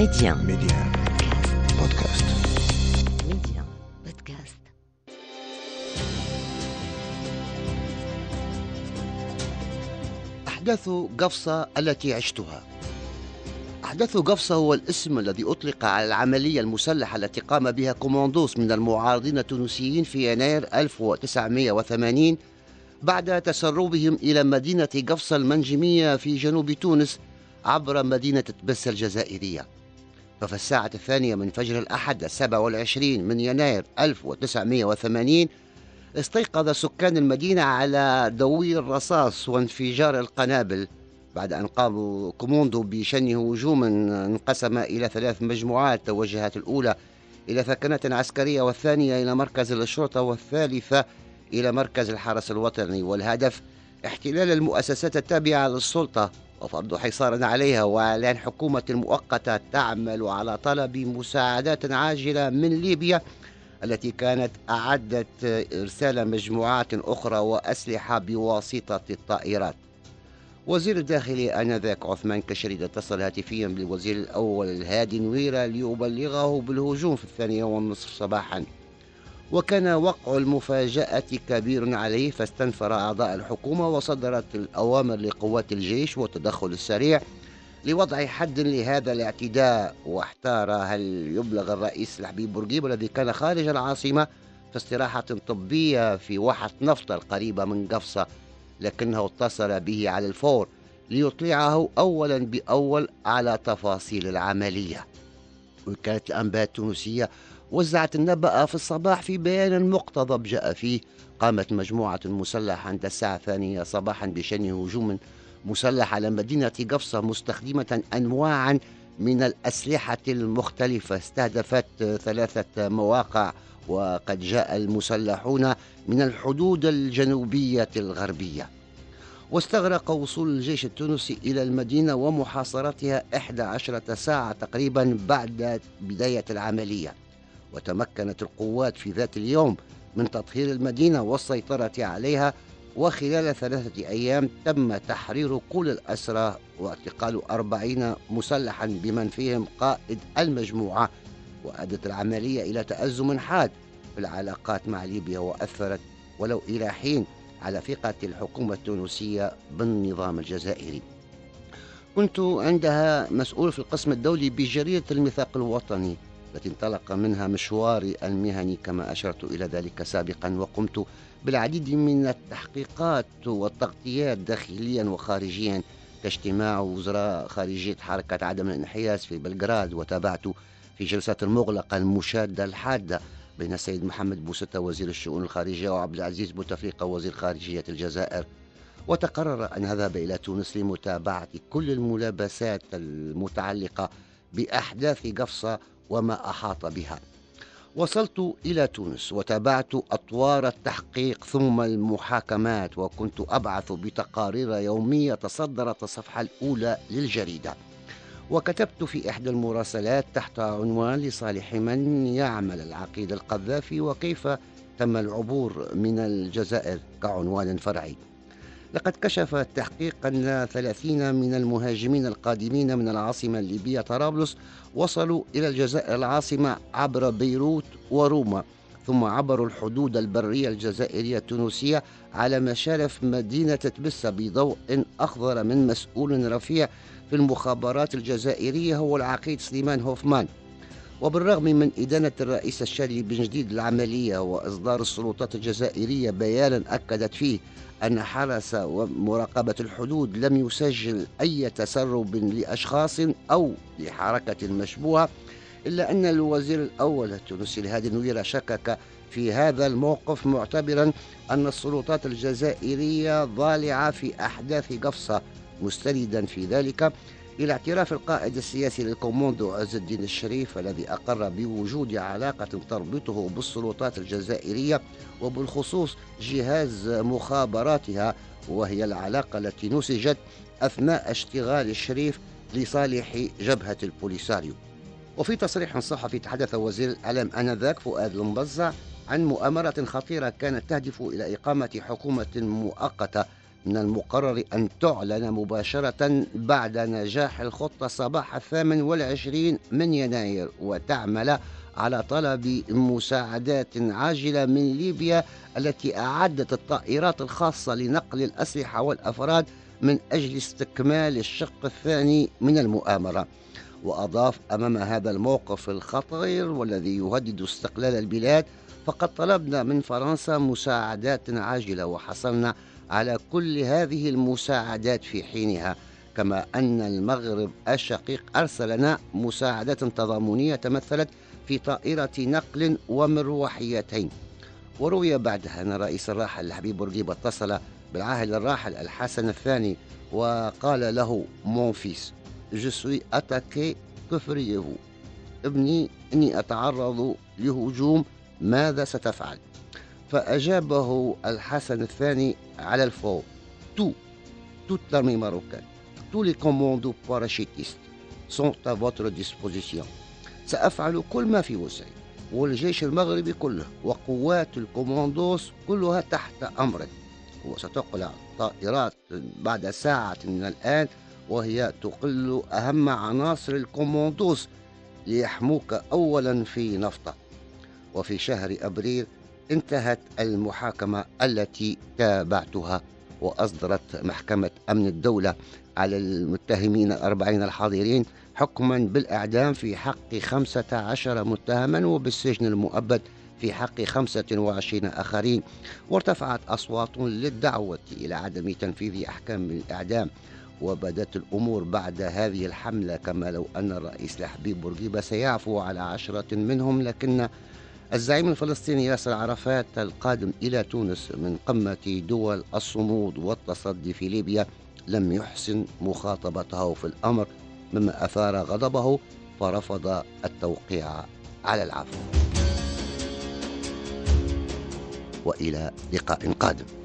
Média. Média. Podcast. Média. Podcast. أحداث قفصة التي عشتها أحداث قفصة هو الاسم الذي أطلق على العملية المسلحة التي قام بها كوماندوس من المعارضين التونسيين في يناير 1980 بعد تسربهم إلى مدينة قفصة المنجمية في جنوب تونس عبر مدينة تبسة الجزائرية ففي الساعة الثانية من فجر الأحد السابع والعشرين من يناير 1980 استيقظ سكان المدينة على دوي الرصاص وانفجار القنابل بعد أن قام كوموندو بشن هجوم انقسم إلى ثلاث مجموعات توجهت الأولى إلى ثكنة عسكرية والثانية إلى مركز الشرطة والثالثة إلى مركز الحرس الوطني والهدف احتلال المؤسسات التابعة للسلطة وفرض حصار عليها وإعلان حكومة مؤقتة تعمل على طلب مساعدات عاجلة من ليبيا التي كانت أعدت إرسال مجموعات أخرى وأسلحة بواسطة الطائرات. وزير الداخلية آنذاك عثمان كشريد اتصل هاتفيا بالوزير الأول الهادي نويرة ليبلغه بالهجوم في الثانية والنصف صباحا. وكان وقع المفاجأة كبير عليه فاستنفر أعضاء الحكومة وصدرت الأوامر لقوات الجيش والتدخل السريع لوضع حد لهذا الاعتداء. واحتار هل يبلغ الرئيس الحبيب بورقيب الذي كان خارج العاصمة في استراحة طبية في واحة نفط القريبة من قفصة لكنه اتصل به على الفور ليطلعه أولا بأول على تفاصيل العملية. وكانت الأنباء التونسية وزعت النبأ في الصباح في بيان مقتضب جاء فيه. قامت مجموعة مسلحة عند الساعة الثانية صباحا بشن هجوم مسلح على مدينة قفصة مستخدمة أنواعا من الأسلحة المختلفة. استهدفت ثلاثة مواقع وقد جاء المسلحون من الحدود الجنوبية الغربية. واستغرق وصول الجيش التونسي إلى المدينة ومحاصرتها 11 ساعة تقريبا بعد بداية العملية. وتمكنت القوات في ذات اليوم من تطهير المدينة والسيطرة عليها وخلال ثلاثة أيام تم تحرير كل الأسرى واعتقال أربعين مسلحا بمن فيهم قائد المجموعة وأدت العملية إلى تأزم حاد في العلاقات مع ليبيا وأثرت ولو إلى حين على ثقة الحكومة التونسية بالنظام الجزائري. كنت عندها مسؤول في القسم الدولي بجريدة الميثاق الوطني. التي انطلق منها مشواري المهني كما أشرت إلى ذلك سابقا وقمت بالعديد من التحقيقات والتغطيات داخليا وخارجيا. كاجتماع وزراء خارجية حركة عدم الانحياز في بلغراد وتابعت في جلسات المغلقة المشادة الحادة بين السيد محمد بوستة وزير الشؤون الخارجية وعبد العزيز بوتفليقة وزير خارجية الجزائر. وتقرر أن أذهب إلى تونس لمتابعة كل الملابسات المتعلقة بأحداث قفصة وما أحاط بها. وصلت إلى تونس وتابعت أطوار التحقيق ثم المحاكمات وكنت أبعث بتقارير يومية تصدرت الصفحة الأولى للجريدة. وكتبت في إحدى المراسلات تحت عنوان لصالح من يعمل العقيد القذافي وكيف تم العبور من الجزائر كعنوان فرعي. لقد كشف التحقيق أن ثلاثين من المهاجمين القادمين من العاصمة الليبية طرابلس وصلوا إلى الجزائر العاصمة عبر بيروت وروما ثم عبروا الحدود البرية الجزائرية التونسية على مشارف مدينة تبسة بضوء أخضر من مسؤول رفيع في المخابرات الجزائرية هو العقيد سليمان هوفمان. وبالرغم من إدانة الرئيس الشادي بن جديد العملية وإصدار السلطات الجزائرية بيانا أكدت فيه أن حرس ومراقبة الحدود لم يسجل أي تسرب لأشخاص أو لحركة مشبوهة إلا أن الوزير الأول التونسي الهادي نويرة شكك في هذا الموقف معتبرا أن السلطات الجزائرية ضالعة في أحداث قفصة مستندا في ذلك. إلى اعتراف القائد السياسي للكوموندو عز الدين الشريف الذي أقر بوجود علاقة تربطه بالسلطات الجزائرية وبالخصوص جهاز مخابراتها وهي العلاقة التي نسجت أثناء اشتغال الشريف لصالح جبهة البوليساريو. وفي تصريح صحفي تحدث وزير الإعلام آنذاك فؤاد المبزع عن مؤامرة خطيرة كانت تهدف إلى إقامة حكومة مؤقتة من المقرر أن تعلن مباشرة بعد نجاح الخطة صباح الثامن والعشرين من يناير وتعمل على طلب مساعدات عاجلة من ليبيا التي أعدت الطائرات الخاصة لنقل الأسلحة والأفراد من أجل استكمال الشق الثاني من المؤامرة. وأضاف أمام هذا الموقف الخطير والذي يهدد استقلال البلاد فقد طلبنا من فرنسا مساعدات عاجلة وحصلنا على كل هذه المساعدات في حينها كما أن المغرب الشقيق أرسل لنا مساعدات تضامنية تمثلت في طائرة نقل ومروحيتين. وروي بعدها أن الرئيس الراحل الحبيب بورقيبة اتصل بالعاهل الراحل الحسن الثاني وقال له mon fils je suis attaqué que feriez ابني إني أتعرض لهجوم ماذا ستفعل؟ فأجابه الحسن الثاني على الفور. tout toute l'armée marocaine tous les commandos parachutistes sont à votre disposition. سأفعل كل ما في وسعي. والجيش المغربي كله وقوات الكوماندوس كلها تحت أمرك. وستقلع طائرات بعد ساعة من الآن وهي تقل أهم عناصر الكوماندوس ليحموك أولا في نفطة. وفي شهر أبريل انتهت المحاكمة التي تابعتها وأصدرت محكمة أمن الدولة على المتهمين الأربعين الحاضرين حكما بالإعدام في حق خمسة عشر متهما وبالسجن المؤبد في حق 25 آخرين. وارتفعت أصوات للدعوة إلى عدم تنفيذ أحكام الإعدام وبدت الأمور بعد هذه الحملة كما لو أن الرئيس الحبيب بورقيبة سيعفو على عشرة منهم لكن الزعيم الفلسطيني ياسر عرفات القادم إلى تونس من قمة دول الصمود والتصدي في ليبيا لم يحسن مخاطبته في الأمر مما أثار غضبه فرفض التوقيع على العفو. وإلى لقاء قادم.